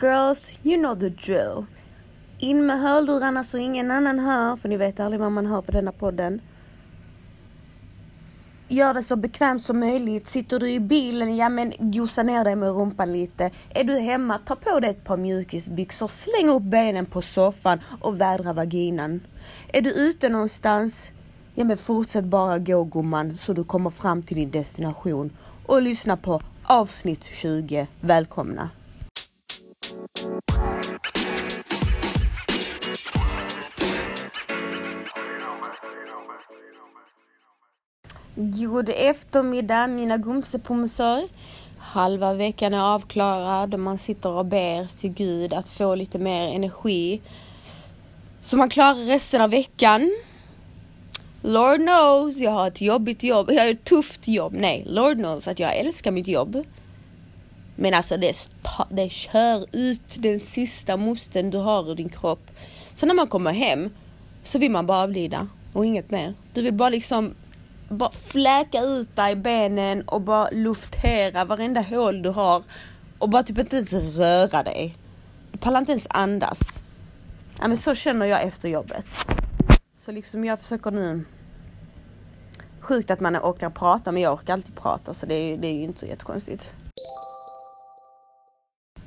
Girls, you know the drill. In med hörlurarna så ingen annan hör, för ni vet aldrig vad man hör på denna podden. Gör det så bekvämt som möjligt. Sitter du i bilen, ja men gosa ner dig med rumpan lite. Är du hemma, ta på dig ett par mjukisbyxor, släng upp benen på soffan och vädra vaginan. Är du ute någonstans, ja men fortsätt bara gå gumman så du kommer fram till din destination. Och lyssna på avsnitt 20. Välkomna! God eftermiddag mina gumsepomsar. Halva veckan är avklarad och man sitter och ber till Gud att få lite mer energi. Så man klarar resten av veckan. Lord knows, jag har ett jobbigt jobb, jag har ett tufft jobb. Nej, Lord knows att jag älskar mitt jobb. Men alltså det, det kör ut den sista musten du har ur din kropp. Så när man kommer hem så vill man bara avlida och inget mer. Du vill bara liksom bara fläka ut dig i benen och bara luftera varenda hål du har och bara typ inte ens röra dig. Du pallar inte ens andas. Ja men så känner jag efter jobbet. Så liksom jag försöker nu Sjukt att man orkar prata men jag orkar alltid prata så det är, det är ju inte så jättekonstigt.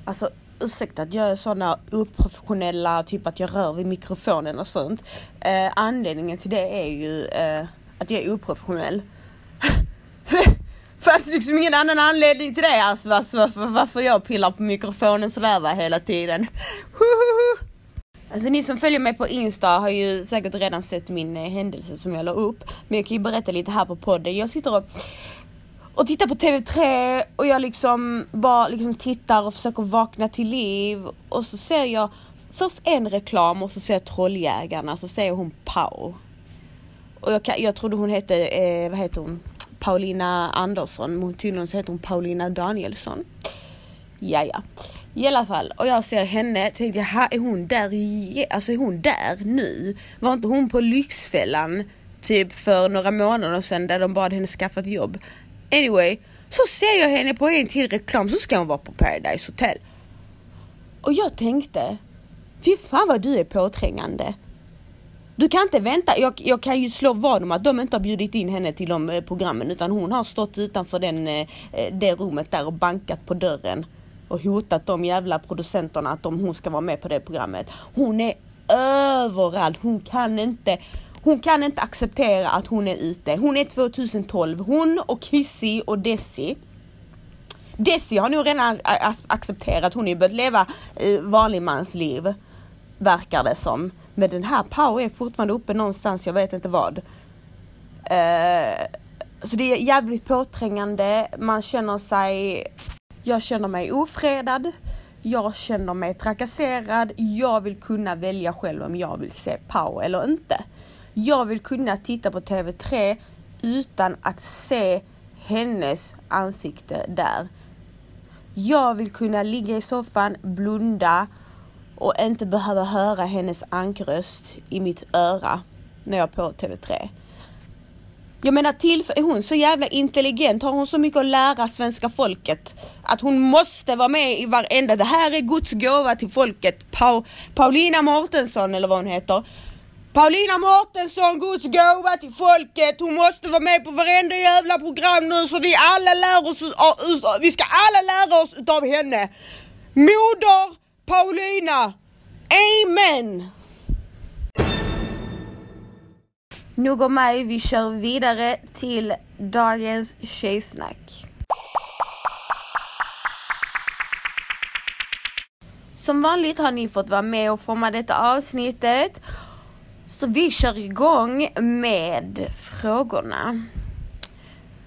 Alltså ursäkta att jag är sådana oprofessionella, typ att jag rör vid mikrofonen och sånt. Eh, anledningen till det är ju eh, att jag är oprofessionell. Fast liksom ingen annan anledning till det alltså varför, varför jag pillar på mikrofonen sådär va hela tiden. Alltså ni som följer mig på Insta har ju säkert redan sett min eh, händelse som jag la upp. Men jag kan ju berätta lite här på podden. Jag sitter och, och tittar på TV3 och jag liksom bara liksom tittar och försöker vakna till liv. Och så ser jag först en reklam och så ser jag Trolljägarna, så ser jag hon Pau. Och jag, jag trodde hon hette, eh, vad heter hon? Paulina Andersson, men tydligen så heter hon Paulina Danielsson. Ja, ja. I alla fall, och jag ser henne, tänkte jag, är hon där, alltså är hon där nu? Var inte hon på Lyxfällan typ för några månader sedan där de bad henne skaffa ett jobb? Anyway, så ser jag henne på en till reklam så ska hon vara på Paradise Hotel. Och jag tänkte, fy fan vad du är påträngande. Du kan inte vänta, jag, jag kan ju slå vad om att de inte har bjudit in henne till de eh, programmen utan hon har stått utanför den, eh, eh, det rummet där och bankat på dörren och hotat de jävla producenterna att de, hon ska vara med på det programmet. Hon är överallt, hon kan inte hon kan inte acceptera att hon är ute. Hon är 2012. Hon och Kissy och Desi. Desi har nog redan accepterat, hon har ju börjat leva vanlig mans liv. Verkar det som. Men den här Pau är fortfarande uppe någonstans, jag vet inte vad. Uh, så det är jävligt påträngande, man känner sig... Jag känner mig ofredad. Jag känner mig trakasserad. Jag vill kunna välja själv om jag vill se Pau eller inte. Jag vill kunna titta på TV3 utan att se hennes ansikte där. Jag vill kunna ligga i soffan, blunda och inte behöva höra hennes ankröst i mitt öra när jag är på TV3. Jag menar till, är hon så jävla intelligent? Har hon så mycket att lära svenska folket? Att hon måste vara med i varenda, det här är Guds gåva till folket. Pa Paulina Mårtensson eller vad hon heter. Paulina Mårtensson, Guds gåva till folket. Hon måste vara med på varenda jävla program nu så vi alla lär oss, vi ska alla lära oss utav henne. Moder Paulina! Amen! Nog om mig, vi kör vidare till dagens tjejsnack. Som vanligt har ni fått vara med och forma detta avsnittet. Så vi kör igång med frågorna.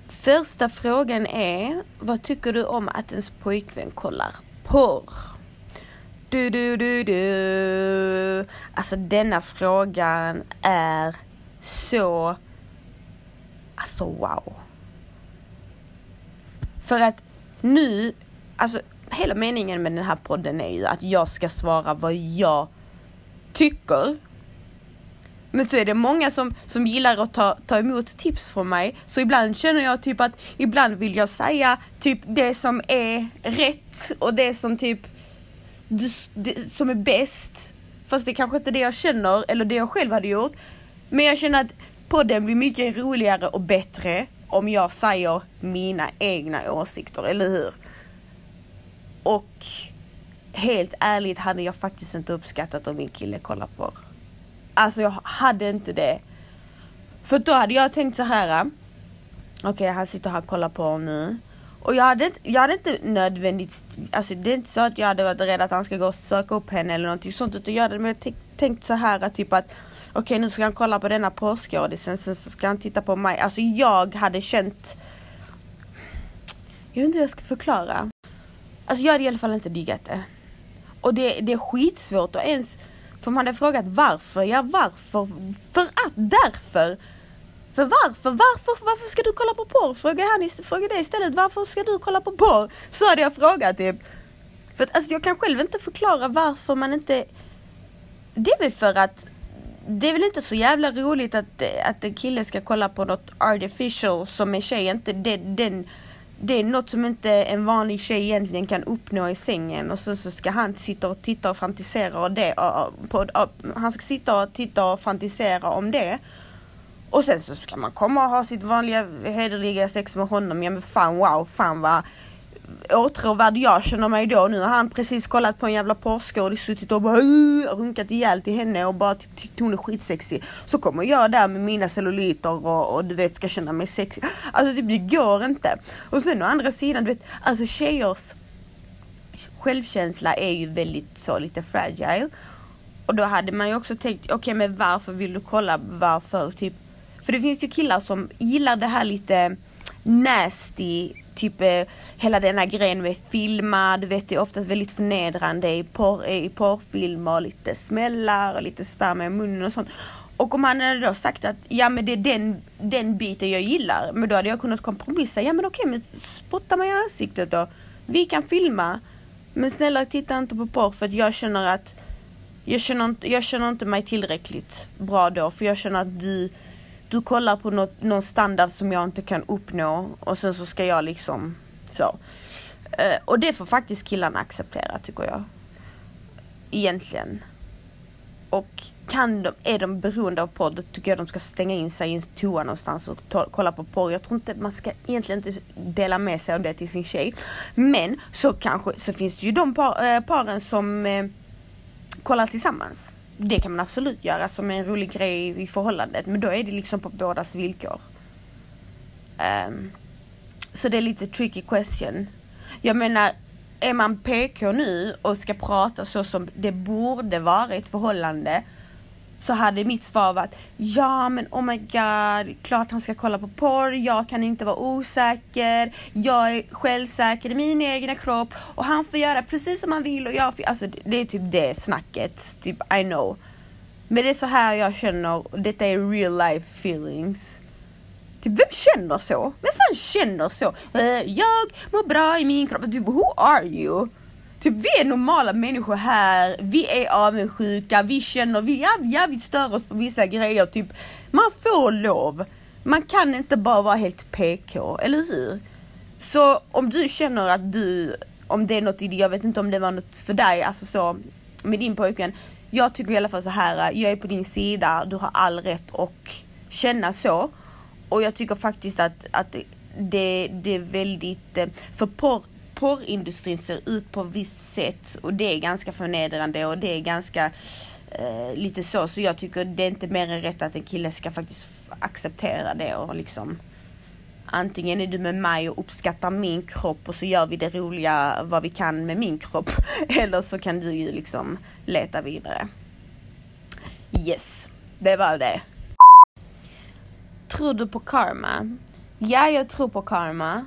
Första frågan är, vad tycker du om att ens pojkvän kollar porr? Du, du, du, du. Alltså denna frågan är så, alltså wow. För att nu, alltså hela meningen med den här podden är ju att jag ska svara vad jag tycker. Men så är det många som, som gillar att ta, ta emot tips från mig. Så ibland känner jag typ att ibland vill jag säga typ det som är rätt och det som typ det, som är bäst. Fast det är kanske inte är det jag känner eller det jag själv hade gjort. Men jag känner att podden blir mycket roligare och bättre om jag säger mina egna åsikter, eller hur? Och helt ärligt hade jag faktiskt inte uppskattat om min kille kollar på. Alltså jag hade inte det. För då hade jag tänkt så här. Okej, okay, han sitter här och kollar på nu. Och jag hade, inte, jag hade inte nödvändigt, alltså det är inte så att jag hade varit rädd att han ska gå och söka upp henne eller någonting sånt. Utan jag hade tänkt så här att typ att okej okay, nu ska han kolla på denna porrskådisen, sen så ska han titta på mig. Alltså jag hade känt, jag vet inte hur jag ska förklara. Alltså jag hade i alla fall inte diggat det. Och det, det är skitsvårt att ens, för man hade frågat varför, ja varför, för att därför. För varför, varför, varför ska du kolla på porr? Fråga han fråga det istället, varför ska du kolla på porr? Så hade jag frågat typ. För att alltså jag kan själv inte förklara varför man inte, det är väl för att det är väl inte så jävla roligt att, att en kille ska kolla på något artificial som en tjej inte, den, den, det är något som inte en vanlig tjej egentligen kan uppnå i sängen och så, så ska han sitta och titta och fantisera och det, och, på, och, han ska sitta och titta och fantisera om det. Och sen så ska man komma och ha sitt vanliga hederliga sex med honom. Ja men fan wow, fan vad åtråvärd jag känner mig då. Nu har han precis kollat på en jävla porrskådis, suttit och bara runkat ihjäl till henne och bara tyckt hon är skitsexig. Så kommer jag där med mina celluliter och, och du vet ska känna mig sexig. Alltså typ, det går inte. Och sen å andra sidan, du vet, alltså tjejers självkänsla är ju väldigt så lite fragile. Och då hade man ju också tänkt, okej okay, men varför vill du kolla? Varför? Typ. För det finns ju killar som gillar det här lite nasty typ eh, hela denna grejen med filma, du vet det är oftast väldigt förnedrande i, porr, i porrfilmer, lite smällar och lite sperma i munnen och sånt. Och om han hade då sagt att ja men det är den, den biten jag gillar, men då hade jag kunnat kompromissa. Ja men okej, men spotta mig i ansiktet då. Vi kan filma. Men snälla titta inte på porr för att jag känner att jag känner, jag känner inte mig tillräckligt bra då för jag känner att du du kollar på något, någon standard som jag inte kan uppnå och sen så ska jag liksom så. Uh, och det får faktiskt killarna acceptera tycker jag. Egentligen. Och kan de, är de beroende av porr då tycker jag de ska stänga in sig i en toa någonstans och ta, kolla på porr. Jag tror inte man ska egentligen inte dela med sig av det till sin tjej. Men så kanske så finns det ju de par, äh, paren som äh, kollar tillsammans det kan man absolut göra som en rolig grej i förhållandet men då är det liksom på bådas villkor. Um, så det är lite tricky question. Jag menar, är man PK nu och ska prata så som det borde vara i ett förhållande så hade mitt svar varit ja men oh my god, klart han ska kolla på porr, jag kan inte vara osäker, jag är självsäker i min egna kropp och han får göra precis som han vill och jag får, alltså det är typ det snacket, typ I know. Men det är så här jag känner och detta är real life feelings. Typ vem känner så? Vem fan känner så? Eh, jag mår bra i min kropp, typ who are you? Typ vi är normala människor här, vi är avundsjuka, vi känner, vi, ja, ja, vi stör oss på vissa grejer. Typ, man får lov. Man kan inte bara vara helt PK, eller hur? Så om du känner att du, om det är något i det, jag vet inte om det var något för dig, alltså så med din pojkvän. Jag tycker i alla fall så här, jag är på din sida, du har all rätt att känna så. Och jag tycker faktiskt att, att det, det är väldigt, eh, för porr porrindustrin ser ut på ett visst sätt och det är ganska förnedrande och det är ganska eh, lite så. Så jag tycker det är inte mer än rätt att en kille ska faktiskt acceptera det och liksom Antingen är du med mig och uppskattar min kropp och så gör vi det roliga vad vi kan med min kropp. Eller så kan du ju liksom leta vidare. Yes, det var det. Tror du på karma? Ja, jag tror på karma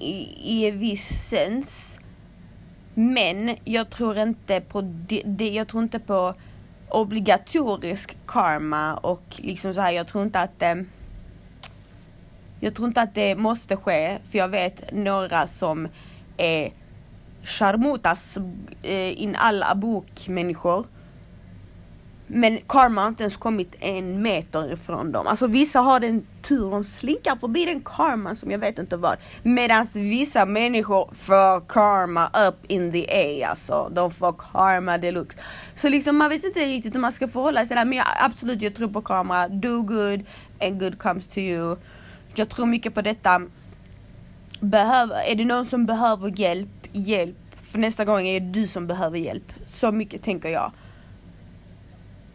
i, i viss sens. Men jag tror inte på det, de, jag tror inte på obligatorisk karma och liksom så här, jag tror inte att det, jag tror inte att det måste ske, för jag vet några som är charmutas eh, in alla abuk människor. Men karma har inte ens kommit en meter ifrån dem. Alltså vissa har den tur, de slinkar förbi den karma som jag vet inte vad. Medan vissa människor får karma up in the air alltså. De får karma deluxe. Så liksom man vet inte riktigt hur man ska förhålla sig där. Men jag, absolut jag tror på karma. Do good and good comes to you. Jag tror mycket på detta. Behöver, är det någon som behöver hjälp, hjälp. För nästa gång är det du som behöver hjälp. Så mycket tänker jag.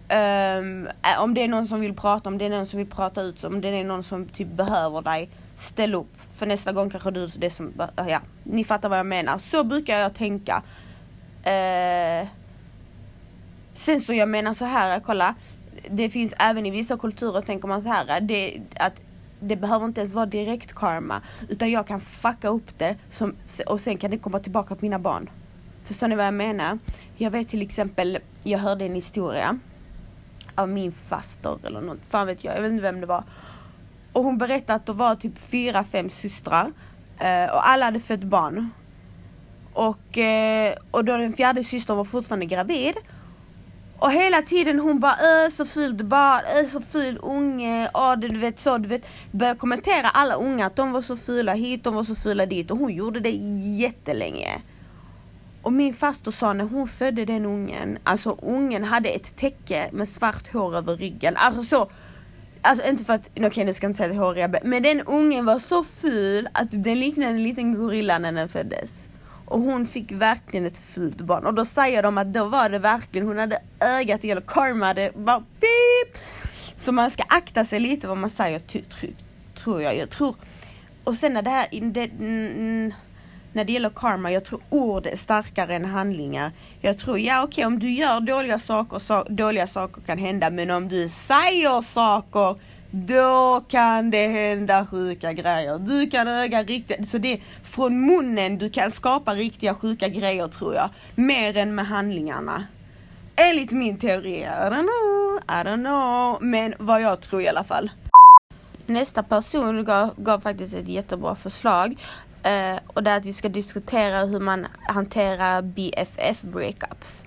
Um, om det är någon som vill prata, om det är någon som vill prata ut, om det är någon som typ behöver dig, ställ upp. För nästa gång kanske du det som, eh, ja, ni fattar vad jag menar. Så brukar jag tänka. Uh, sen så jag menar så här, kolla. Det finns även i vissa kulturer tänker man så här, det, att det behöver inte ens vara direkt karma. Utan jag kan fucka upp det som, och sen kan det komma tillbaka på mina barn. Förstår ni vad jag menar? Jag vet till exempel, jag hörde en historia av min faster eller något, fan vet jag, jag vet inte vem det var. Och hon berättade att det var typ fyra, fem systrar eh, och alla hade fött barn. Och, eh, och då den fjärde systern var fortfarande gravid och hela tiden hon bara öh så fult barn, öh så ful unge, åh du vet så, du vet. Började kommentera alla unga att de var så fula hit, de var så fula dit och hon gjorde det jättelänge. Och min faster sa när hon födde den ungen, alltså ungen hade ett täcke med svart hår över ryggen. Alltså så, alltså inte för att, okej okay, nu ska jag inte säga att håriga men den ungen var så ful att den liknade en liten gorilla när den föddes. Och hon fick verkligen ett fult barn. Och då säger de att då var det verkligen, hon hade ögat i, eller karma, det bara pip! Så man ska akta sig lite vad man säger, tror jag. Jag tror. Och sen när det här, det, när det gäller karma, jag tror ord är starkare än handlingar. Jag tror, ja okej okay, om du gör dåliga saker, så, dåliga saker kan hända, men om du säger saker, då kan det hända sjuka grejer. Du kan öga riktigt, så det är från munnen du kan skapa riktiga sjuka grejer tror jag. Mer än med handlingarna. Enligt min teori, I don't know, I don't know. Men vad jag tror i alla fall. Nästa person gav, gav faktiskt ett jättebra förslag. Uh, och det är att vi ska diskutera hur man hanterar BFF breakups.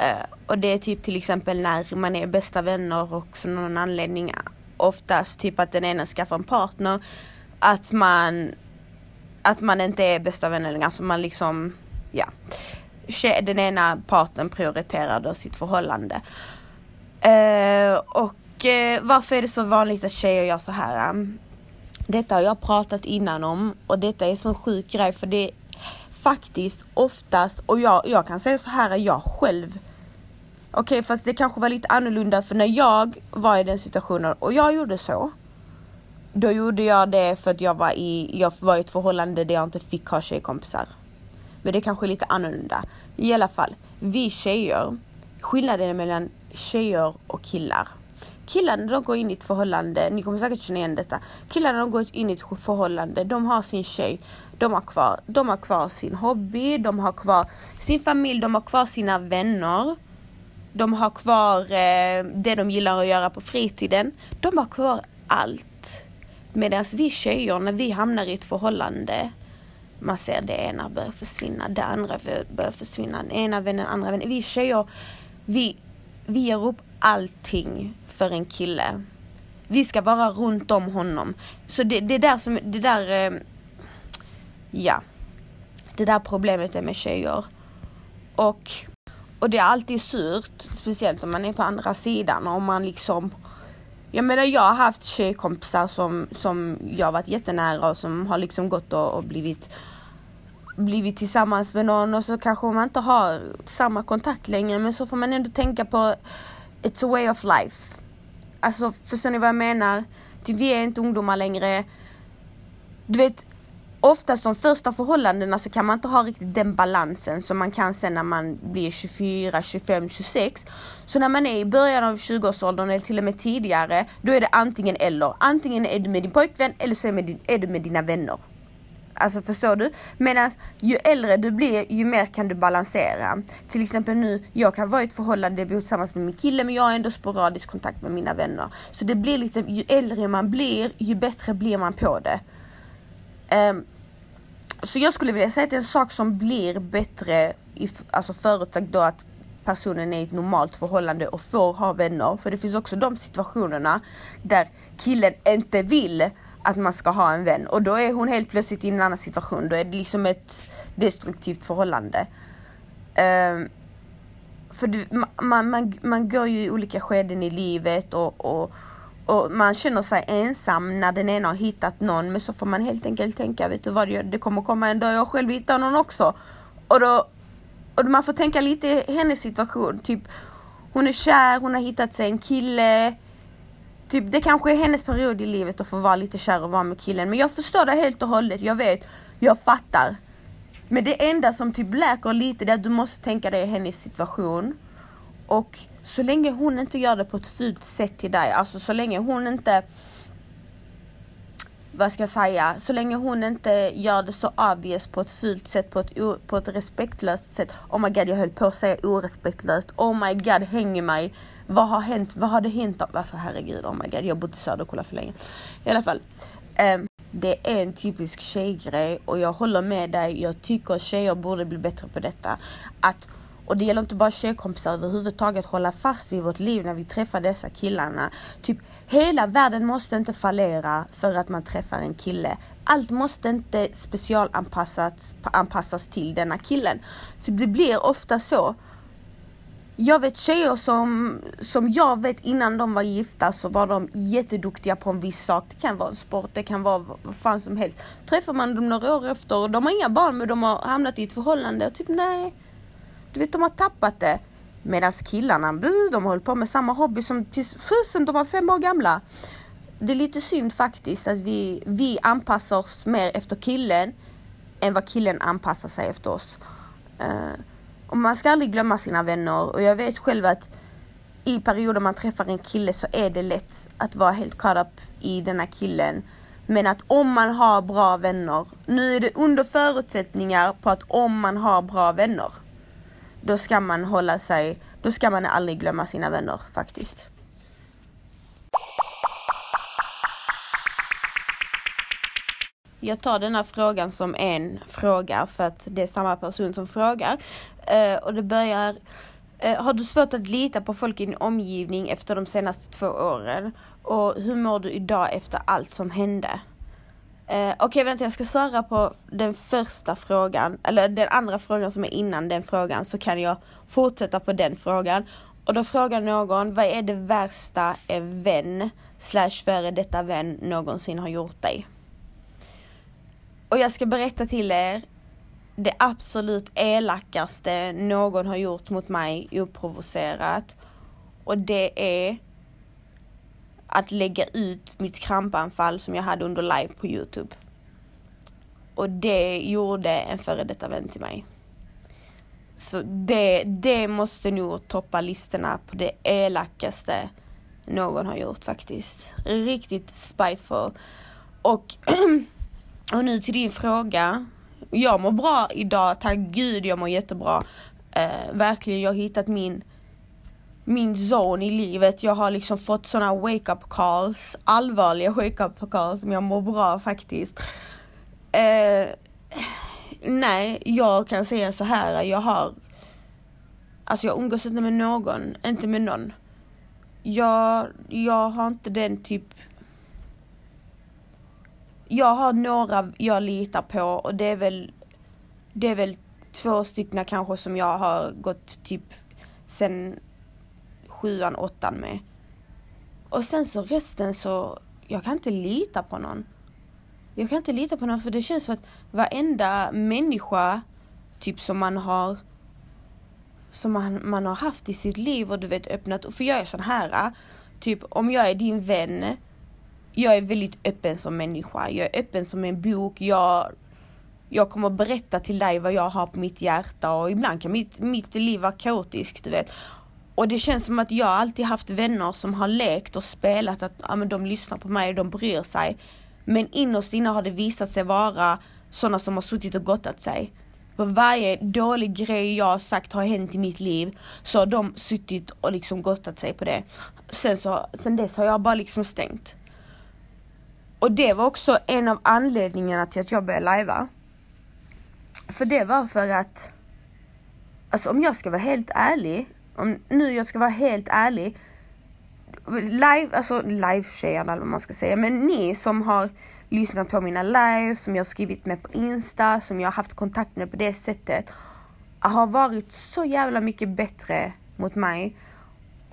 Uh, och det är typ till exempel när man är bästa vänner och för någon anledning oftast typ att den ena skaffar en partner. Att man att man inte är bästa vänner längre. Alltså man liksom, ja. Den ena parten prioriterar då sitt förhållande. Uh, och uh, varför är det så vanligt att tjejer gör så här? Detta har jag pratat innan om och detta är sån sjuk grej för det är faktiskt oftast, och jag, jag kan säga så här, jag själv Okej okay, fast det kanske var lite annorlunda för när jag var i den situationen och jag gjorde så. Då gjorde jag det för att jag var i, jag var i ett förhållande där jag inte fick ha tjejkompisar. Men det är kanske är lite annorlunda. I alla fall, vi tjejer, skillnaden mellan tjejer och killar Killarna de går in i ett förhållande, ni kommer säkert känna igen detta. Killarna de går in i ett förhållande, de har sin tjej, de har kvar, de har kvar sin hobby, de har kvar sin familj, de har kvar sina vänner. De har kvar eh, det de gillar att göra på fritiden. De har kvar allt. Medan vi tjejer, när vi hamnar i ett förhållande, man ser det ena börjar försvinna, det andra börjar försvinna, den ena vännen, andra vännen. Vi tjejer, vi, vi ger upp allting för en kille. Vi ska vara runt om honom. Så det, det där som, det där, eh, ja. Det där problemet är med tjejer. Och, och det är alltid surt, speciellt om man är på andra sidan och man liksom jag menar jag har haft tjejkompisar som, som jag varit jättenära och som har liksom gått och, och blivit blivit tillsammans med någon och så kanske man inte har samma kontakt längre men så får man ändå tänka på It's a way of life. Alltså förstår ni vad jag menar? Vi är inte ungdomar längre. Du vet, oftast de första förhållandena så kan man inte ha riktigt den balansen som man kan sen när man blir 24, 25, 26. Så när man är i början av 20-årsåldern eller till och med tidigare, då är det antingen eller. Antingen är du med din pojkvän eller så är du med dina vänner. Alltså förstår du? Medan ju äldre du blir ju mer kan du balansera. Till exempel nu, jag kan vara i ett förhållande, jag tillsammans med min kille men jag har ändå sporadisk kontakt med mina vänner. Så det blir liksom, ju äldre man blir, ju bättre blir man på det. Um, så jag skulle vilja säga att det är en sak som blir bättre, i, alltså förutsagt då att personen är i ett normalt förhållande och får ha vänner. För det finns också de situationerna där killen inte vill att man ska ha en vän och då är hon helt plötsligt i en annan situation. Då är det liksom ett destruktivt förhållande. Um, för du, man, man, man går ju i olika skeden i livet och, och, och man känner sig ensam när den ena har hittat någon men så får man helt enkelt tänka, vet du vad, det kommer komma en dag jag själv hittar någon också. Och då och man får tänka lite i hennes situation, typ hon är kär, hon har hittat sig en kille. Typ det kanske är hennes period i livet att få vara lite kär och vara med killen men jag förstår det helt och hållet, jag vet, jag fattar. Men det enda som typ läker lite det är att du måste tänka dig hennes situation. Och så länge hon inte gör det på ett fult sätt till dig, alltså så länge hon inte vad ska jag säga, så länge hon inte gör det så obvious på ett fult sätt, på ett, på ett respektlöst sätt. Oh my god, jag höll på att säga orespektlöst. Oh my god, häng i mig. Vad har hänt? Vad har det hänt? Alltså herregud, oh my god, jag har bott i Söderkulla för länge. I alla fall. Um, det är en typisk tjejgrej och jag håller med dig. Jag tycker tjejer borde bli bättre på detta. Att och det gäller inte bara tjejkompisar överhuvudtaget, hålla fast vid vårt liv när vi träffar dessa killarna. Typ, hela världen måste inte fallera för att man träffar en kille. Allt måste inte specialanpassas anpassas till denna killen. För det blir ofta så. Jag vet tjejer som, som jag vet innan de var gifta så var de jätteduktiga på en viss sak. Det kan vara en sport, det kan vara vad fan som helst. Träffar man dem några år efter och de har inga barn men de har hamnat i ett förhållande och typ nej, du vet, de har tappat det. Medan killarna, de håller på med samma hobby som tills fusen de var fem år gamla. Det är lite synd faktiskt att vi, vi anpassar oss mer efter killen än vad killen anpassar sig efter oss. Uh, och man ska aldrig glömma sina vänner och jag vet själv att i perioder man träffar en kille så är det lätt att vara helt caught up i denna killen. Men att om man har bra vänner, nu är det under förutsättningar på att om man har bra vänner då ska man hålla sig, då ska man aldrig glömma sina vänner faktiskt. Jag tar denna frågan som en fråga för att det är samma person som frågar. Uh, och det börjar uh, Har du svårt att lita på folk i din omgivning efter de senaste två åren? Och hur mår du idag efter allt som hände? Eh, Okej okay, vänta jag ska svara på den första frågan, eller den andra frågan som är innan den frågan så kan jag fortsätta på den frågan. Och då frågar någon, vad är det värsta en vän slash före detta vän någonsin har gjort dig? Och jag ska berätta till er det absolut elakaste någon har gjort mot mig oprovocerat. Och det är att lägga ut mitt krampanfall som jag hade under live på Youtube. Och det gjorde en före detta vän till mig. Så det, det måste nog toppa listorna på det elakaste någon har gjort faktiskt. Riktigt spiteful. Och, och nu till din fråga. Jag mår bra idag, tack gud jag mår jättebra. Eh, verkligen, jag har hittat min min zone i livet. Jag har liksom fått såna wake-up calls, allvarliga wake-up calls men jag mår bra faktiskt. Eh, nej, jag kan säga så här, jag har Alltså jag umgås inte med någon, inte med någon. Jag, jag har inte den typ jag har några jag litar på och det är väl Det är väl två stycken kanske som jag har gått typ sen sjuan, åttan med. Och sen så resten så, jag kan inte lita på någon. Jag kan inte lita på någon för det känns som att varenda människa typ som man har som man, man har haft i sitt liv och du vet öppnat, för jag är sån här, typ om jag är din vän, jag är väldigt öppen som människa, jag är öppen som en bok, jag, jag kommer berätta till dig vad jag har på mitt hjärta och ibland kan mitt, mitt liv vara kaotiskt, du vet. Och det känns som att jag alltid haft vänner som har lekt och spelat att ja, men de lyssnar på mig och de bryr sig. Men innerst inne har det visat sig vara sådana som har suttit och gottat sig. För varje dålig grej jag har sagt har hänt i mitt liv så har de suttit och liksom gottat sig på det. Sen, så, sen dess har jag bara liksom stängt. Och det var också en av anledningarna till att jag började lajva. För det var för att, alltså om jag ska vara helt ärlig, om nu jag ska vara helt ärlig, live, alltså live-tjejerna eller vad man ska säga, men ni som har lyssnat på mina live, som jag har skrivit med på Insta, som jag har haft kontakt med på det sättet, har varit så jävla mycket bättre mot mig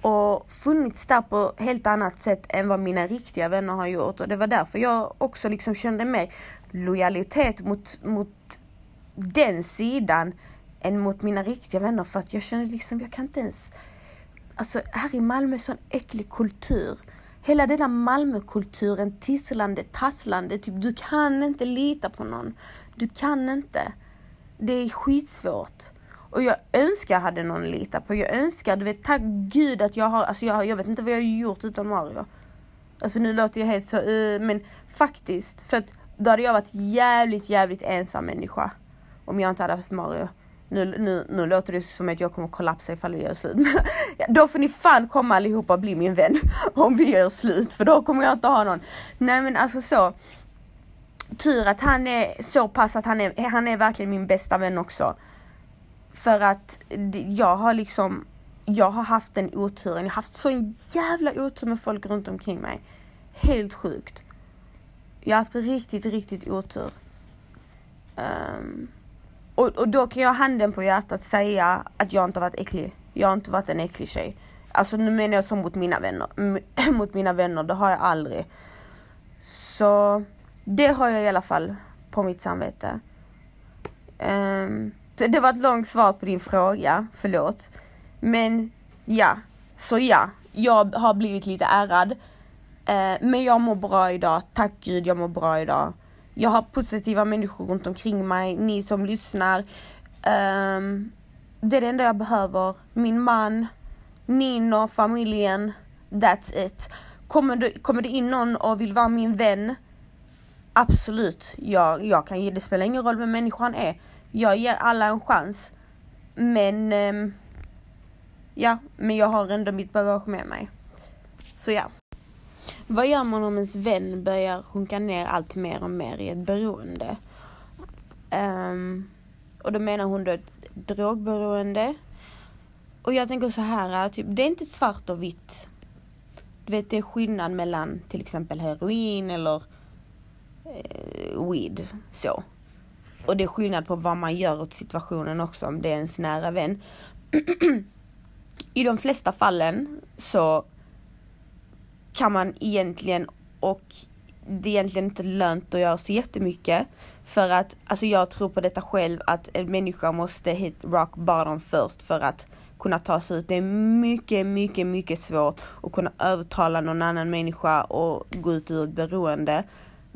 och funnits där på helt annat sätt än vad mina riktiga vänner har gjort och det var därför jag också liksom kände mer lojalitet mot, mot den sidan än mot mina riktiga vänner för att jag kände liksom, jag kan inte ens Alltså här i Malmö är sån äcklig kultur. Hela denna Malmökulturen, tisslande, tasslande, typ du kan inte lita på någon. Du kan inte. Det är skitsvårt. Och jag önskar jag hade någon att lita på. Jag önskar, du vet, tack gud att jag har, alltså jag, jag vet inte vad jag har gjort utan Mario. Alltså nu låter jag helt så, uh, men faktiskt, för att då hade jag varit jävligt, jävligt ensam människa. Om jag inte hade haft Mario. Nu, nu, nu låter det som att jag kommer kollapsa ifall vi gör slut. Men då får ni fan komma allihopa och bli min vän. Om vi gör slut, för då kommer jag inte ha någon. Nej men alltså så. Tur att han är så pass att han är, han är verkligen min bästa vän också. För att jag har liksom, jag har haft den oturen, jag har haft så jävla otur med folk runt omkring mig. Helt sjukt. Jag har haft riktigt, riktigt otur. Um, och, och då kan jag handen på hjärtat säga att jag inte varit äcklig. Jag har inte varit en äcklig tjej. Alltså nu menar jag så mot mina vänner. mot mina vänner, det har jag aldrig. Så det har jag i alla fall på mitt samvete. Um, det var ett långt svar på din fråga, förlåt. Men ja, så ja, jag har blivit lite ärrad. Eh, men jag mår bra idag, tack gud jag mår bra idag. Jag har positiva människor runt omkring mig, ni som lyssnar. Um, det är det enda jag behöver. Min man, Nino, familjen. That's it. Kommer det, kommer det in någon och vill vara min vän? Absolut, jag, jag kan ge, det spelar ingen roll vem människan är. Jag ger alla en chans. Men, eh, ja, men jag har ändå mitt bagage med mig. Så ja. Vad gör man om ens vän börjar sjunka ner allt mer och mer i ett beroende? Um, och då menar hon då ett drogberoende. Och jag tänker så här, eh, typ, det är inte svart och vitt. Du vet, det är skillnad mellan till exempel heroin eller eh, weed. Så. Och det är skillnad på vad man gör åt situationen också, om det är ens nära vän. I de flesta fallen så kan man egentligen och det är egentligen inte lönt att göra så jättemycket. För att, alltså jag tror på detta själv att en människa måste hit rock bottom först för att kunna ta sig ut. Det är mycket, mycket, mycket svårt att kunna övertala någon annan människa och gå ut ur ett beroende.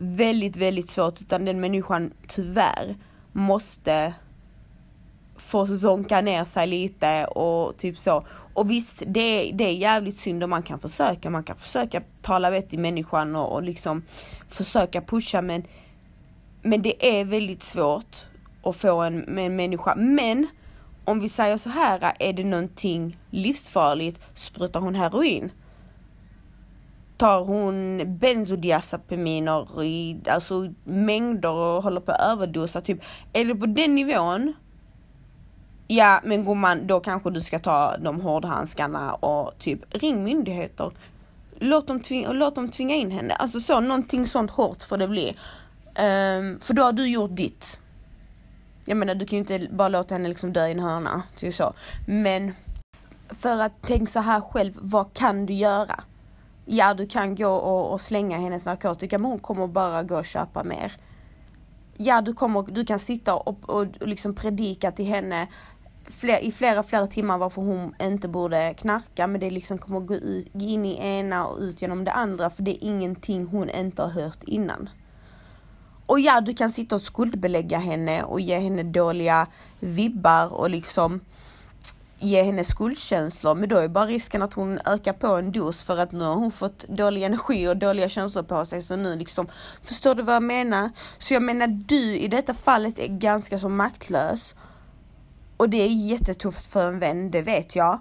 Väldigt, väldigt svårt utan den människan tyvärr måste få zonka ner sig lite och typ så. Och visst, det är, det är jävligt synd och man kan försöka, man kan försöka tala vett i människan och, och liksom försöka pusha men, men det är väldigt svårt att få en, med en människa. Men om vi säger så här, är det någonting livsfarligt, sprutar hon heroin. Tar hon benzodiazepiner i alltså mängder och håller på att överdosa, typ. Är det på den nivån Ja men gumman, då kanske du ska ta de hårdhandskarna och typ ring myndigheter. Låt dem, tvinga, låt dem tvinga in henne. Alltså så, någonting sånt hårt får det bli. Um, för då har du gjort ditt. Jag menar du kan ju inte bara låta henne liksom dö i en hörna. Typ så. Men för att tänk så här själv, vad kan du göra? Ja du kan gå och, och slänga hennes narkotika men hon kommer bara gå och köpa mer ja du kommer, du kan sitta och, och, och liksom predika till henne fler, i flera, flera timmar varför hon inte borde knarka men det liksom kommer gå ut, in i ena och ut genom det andra för det är ingenting hon inte har hört innan. Och ja, du kan sitta och skuldbelägga henne och ge henne dåliga vibbar och liksom ge henne skuldkänslor men då är bara risken att hon ökar på en dos för att nu har hon fått dålig energi och dåliga känslor på sig så nu liksom Förstår du vad jag menar? Så jag menar du i detta fallet är ganska så maktlös och det är jättetufft för en vän, det vet jag.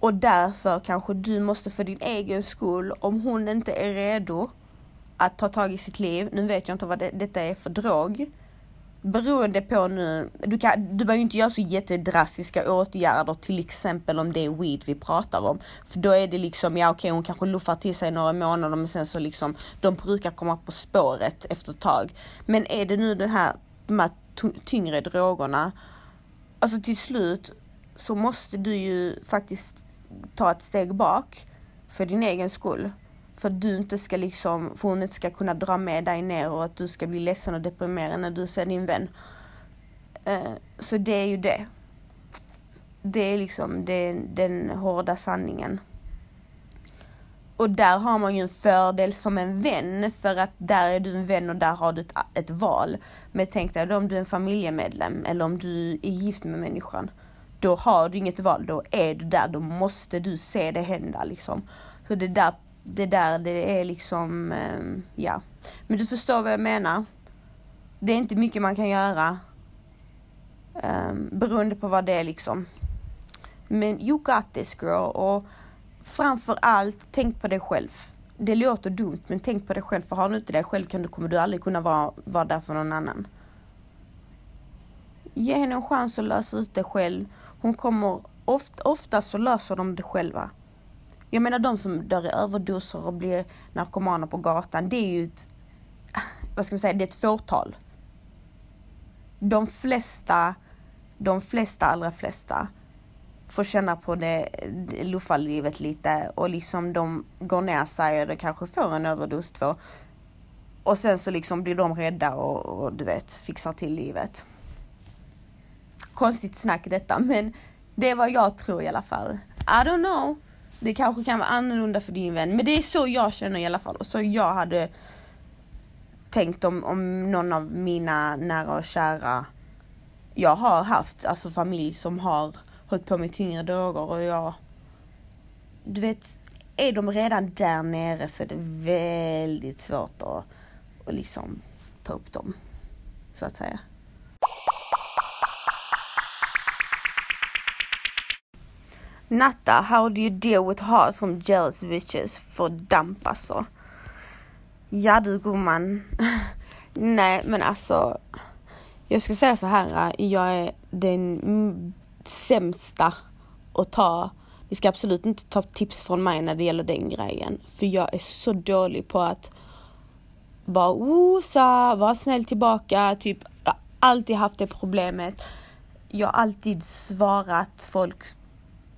Och därför kanske du måste för din egen skull, om hon inte är redo att ta tag i sitt liv, nu vet jag inte vad det, detta är för drog beroende på nu, du, kan, du behöver ju inte göra så jättedrastiska åtgärder till exempel om det är weed vi pratar om. För då är det liksom, ja okej hon kanske luffar till sig några månader men sen så liksom, de brukar komma på spåret efter ett tag. Men är det nu den här, de här tyngre drogerna, alltså till slut så måste du ju faktiskt ta ett steg bak för din egen skull. För att du inte ska liksom, för hon inte ska kunna dra med dig ner och att du ska bli ledsen och deprimerad när du ser din vän. Uh, så det är ju det. Det är liksom det, den hårda sanningen. Och där har man ju en fördel som en vän för att där är du en vän och där har du ett, ett val. Men tänk dig då om du är en familjemedlem eller om du är gift med människan. Då har du inget val, då är du där, då måste du se det hända liksom. Så det där det där, det är liksom, ehm, ja. Men du förstår vad jag menar. Det är inte mycket man kan göra. Um, beroende på vad det är liksom. Men you got this girl och framför allt, tänk på dig själv. Det låter dumt men tänk på dig själv för har du inte dig själv kan du, kommer du aldrig kunna vara, vara där för någon annan. Ge henne en chans att lösa ut det själv. Hon kommer, oft, ofta så löser de det själva. Jag menar de som dör i överdoser och blir narkomaner på gatan, det är ju ett, vad ska man säga, det är ett fåtal. De flesta, de flesta, allra flesta får känna på det luffalivet lite och liksom de går ner sig och det kanske får en överdos två. Och sen så liksom blir de rädda och, och du vet fixar till livet. Konstigt snack detta men det är vad jag tror i alla fall. I don't know. Det kanske kan vara annorlunda för din vän, men det är så jag känner i alla fall och så jag hade tänkt om, om någon av mina nära och kära jag har haft, alltså familj som har hållit på med tyngre droger och jag, du vet, är de redan där nere så är det väldigt svårt att, att liksom ta upp dem, så att säga. Natta, how do you deal with hearts from jealous bitches? För damp alltså. Ja du gumman. Nej men alltså. Jag ska säga så här. Jag är den sämsta att ta. Ni ska absolut inte ta tips från mig när det gäller den grejen. För jag är så dålig på att bara osa, vara snäll tillbaka. Typ, jag har alltid haft det problemet. Jag har alltid svarat folk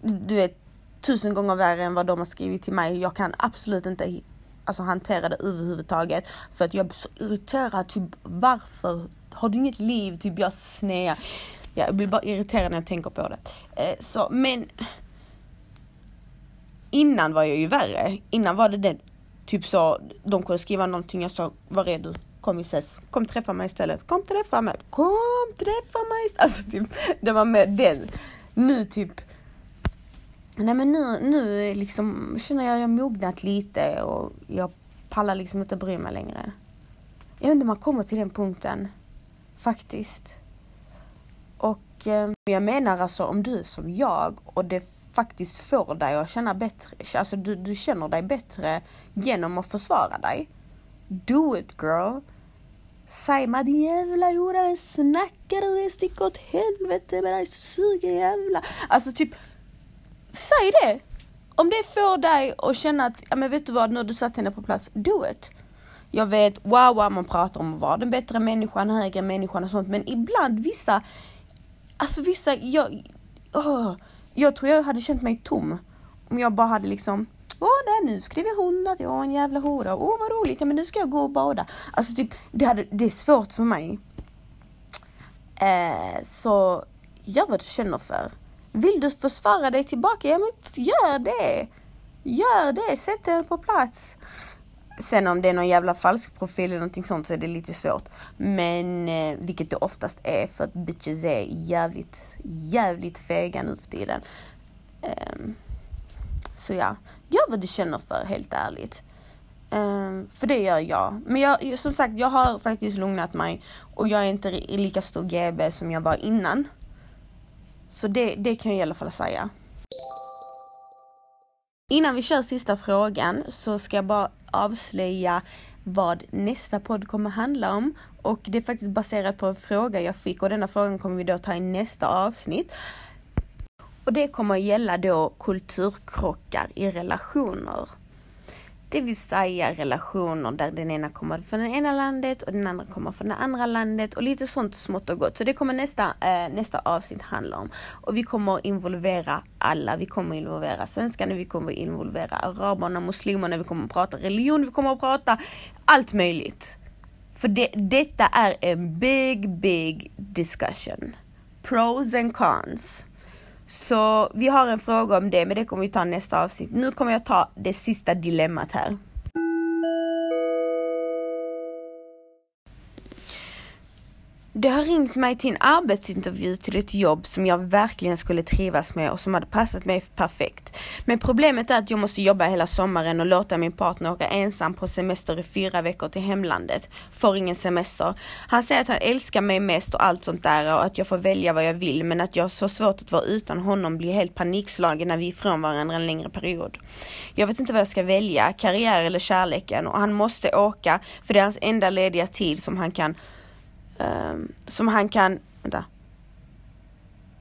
du vet, tusen gånger värre än vad de har skrivit till mig. Jag kan absolut inte alltså, hantera det överhuvudtaget. För att jag blir så irriterad. Typ varför? Har du inget liv? Typ jag snear. Jag blir bara irriterad när jag tänker på det. Eh, så, men innan var jag ju värre. Innan var det den, typ så, de kunde skriva någonting, jag sa, var är du? Kom vi ses. Kom träffa mig istället. Kom träffa mig. Kom träffa mig istället. Alltså typ, det var med den. Nu typ Nej men nu, nu liksom känner jag att jag mognat lite och jag pallar liksom inte bry mig längre. Jag vet inte om man kommer till den punkten. Faktiskt. Och eh, jag menar alltså om du är som jag och det faktiskt får dig att känna bättre, alltså du, du känner dig bättre genom att försvara dig. Do it girl! Säg mig din jävla hora, snackar du? Stick åt helvete med dig suger jävla. Alltså typ säg det! Om det får dig att känna att, ja men vet du vad, nu har du satt henne på plats, do it! Jag vet, wow, wow, man pratar om att vara den bättre människan, högre människan och sånt, men ibland vissa, alltså vissa, jag, oh, jag tror jag hade känt mig tom om jag bara hade liksom Åh nej, nu skriver hon att jag är en jävla hora. Åh vad roligt, ja men nu ska jag gå och bada. Alltså typ, det, hade, det är svårt för mig. Eh, så gör vad du känner för. Vill du försvara dig tillbaka? Ja men gör det! Gör det, sätt dig på plats. Sen om det är någon jävla falsk profil eller någonting sånt så är det lite svårt. Men eh, vilket det oftast är för att bitches är jävligt, jävligt fega nu för tiden. Um, så ja, gör vad du känner för helt ärligt. Um, för det gör jag. Men jag, som sagt, jag har faktiskt lugnat mig och jag är inte lika stor GB som jag var innan. Så det, det kan jag i alla fall säga. Innan vi kör sista frågan så ska jag bara avslöja vad nästa podd kommer handla om. Och det är faktiskt baserat på en fråga jag fick och denna frågan kommer vi då ta i nästa avsnitt. Och det kommer att gälla då kulturkrockar i relationer. Det vill säga relationer där den ena kommer från det ena landet och den andra kommer från det andra landet och lite sånt smått och gott. Så det kommer nästa, eh, nästa avsnitt handla om. Och vi kommer involvera alla. Vi kommer involvera svenskarna, vi kommer involvera araberna, muslimerna, vi kommer prata religion, vi kommer prata allt möjligt. För det, detta är en big, big discussion. Pros and cons. Så vi har en fråga om det, men det kommer vi ta nästa avsnitt. Nu kommer jag ta det sista dilemmat här. Det har ringt mig till en arbetsintervju till ett jobb som jag verkligen skulle trivas med och som hade passat mig perfekt. Men problemet är att jag måste jobba hela sommaren och låta min partner åka ensam på semester i fyra veckor till hemlandet. Får ingen semester. Han säger att han älskar mig mest och allt sånt där och att jag får välja vad jag vill men att jag har så svårt att vara utan honom blir helt panikslagen när vi är ifrån varandra en längre period. Jag vet inte vad jag ska välja, karriär eller kärleken och han måste åka för det är hans enda lediga tid som han kan um, som han kan, vänta.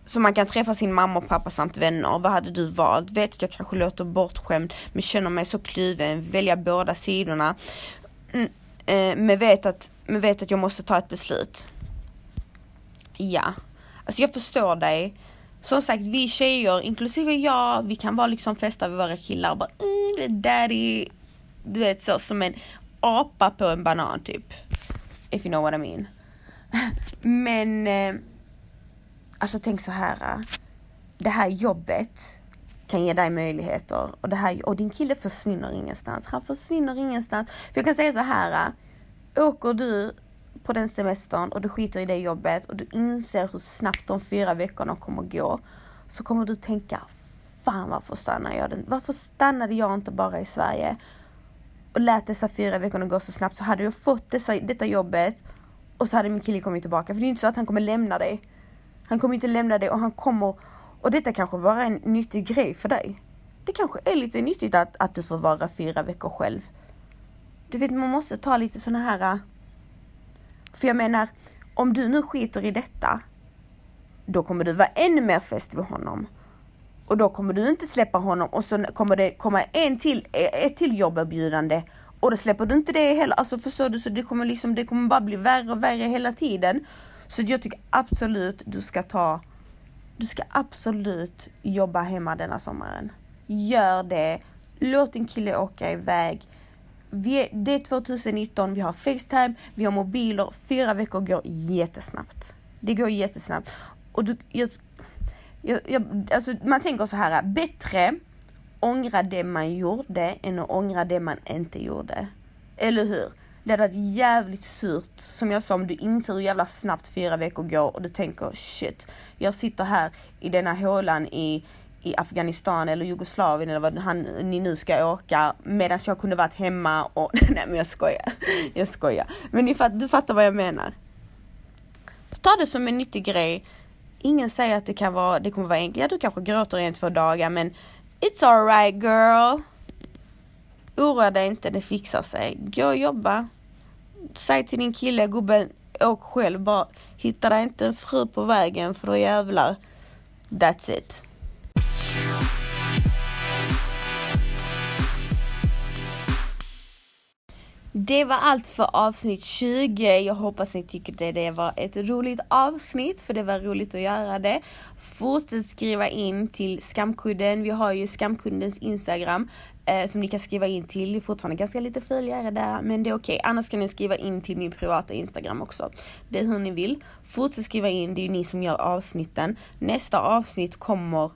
Som han kan träffa sin mamma och pappa samt vänner. Vad hade du valt? Vet att jag kanske låter bortskämd men känner mig så kluven. Välja båda sidorna. Mm, uh, men, vet att, men vet att jag måste ta ett beslut. Ja, alltså jag förstår dig. Som sagt, vi tjejer, inklusive jag, vi kan bara liksom festa med våra killar och bara mm, daddy. Du vet så som en apa på en banan typ. If you know what I mean. Men eh, alltså tänk så här. Eh, det här jobbet kan ge dig möjligheter och, det här, och din kille försvinner ingenstans. Han försvinner ingenstans. För jag kan säga så här. Eh, åker du på den semestern och du skiter i det jobbet och du inser hur snabbt de fyra veckorna kommer gå så kommer du tänka Fan varför stannade jag? Den? Varför stannade jag inte bara i Sverige och lät dessa fyra veckorna gå så snabbt så hade jag fått dessa, detta jobbet och så hade min kille kommit tillbaka. För det är inte så att han kommer lämna dig. Han kommer inte lämna dig och han kommer, och detta kanske bara är en nyttig grej för dig. Det kanske är lite nyttigt att, att du får vara fyra veckor själv. Du vet, man måste ta lite såna här... Äh, för jag menar, om du nu skiter i detta, då kommer du vara ännu mer fäst vid honom. Och då kommer du inte släppa honom och så kommer det komma en till, e, ett till jobberbjudande och då släpper du inte det heller, alltså förstår du? Så det kommer liksom, det kommer bara bli värre och värre hela tiden. Så jag tycker absolut du ska ta, du ska absolut jobba hemma denna sommaren. Gör det, låt din kille åka iväg. Vi är, det är 2019, vi har Facetime, vi har mobiler, fyra veckor går jättesnabbt. Det går jättesnabbt. Och du, jag, jag, jag, alltså man tänker så här, bättre ångra det man gjorde än att ångra det man inte gjorde. Eller hur? Det hade varit jävligt surt, som jag sa, om du inser hur jävla snabbt fyra veckor går och du tänker shit, jag sitter här i denna hålan i, i Afghanistan eller Jugoslavien eller vad han, ni nu ska åka medan jag kunde varit hemma och nej men jag skojar, jag skojar. Men ni fatt, du fattar vad jag menar. Ta det som en nyttig grej. Ingen säger att det kan vara, det kommer vara enkelt. Ja, du kanske gråter i en, två dagar men It's alright girl. Oroa dig inte, det fixar sig. Gå och jobba. Säg till din kille, gubben, åk själv bara. Hitta dig inte en fru på vägen för då jävlar. That's it. Det var allt för avsnitt 20. Jag hoppas ni tycker att det var ett roligt avsnitt, för det var roligt att göra det. Fortsätt skriva in till Skamkudden. Vi har ju Skamkuddens Instagram eh, som ni kan skriva in till. Det är fortfarande ganska lite följare där, men det är okej. Okay. Annars kan ni skriva in till min privata Instagram också. Det är hur ni vill. Fortsätt skriva in, det är ju ni som gör avsnitten. Nästa avsnitt kommer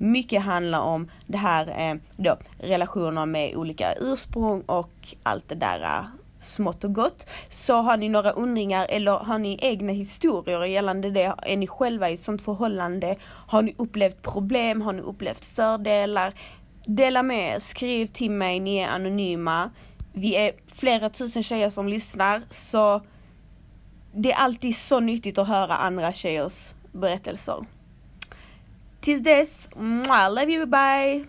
mycket handlar om det här eh, då, relationer med olika ursprung och allt det där eh, smått och gott. Så har ni några undringar eller har ni egna historier gällande det? Är ni själva i ett sånt förhållande? Har ni upplevt problem? Har ni upplevt fördelar? Dela med er, skriv till mig, ni är anonyma. Vi är flera tusen tjejer som lyssnar så det är alltid så nyttigt att höra andra tjejers berättelser. Tis this. Mwah. Love you. Bye.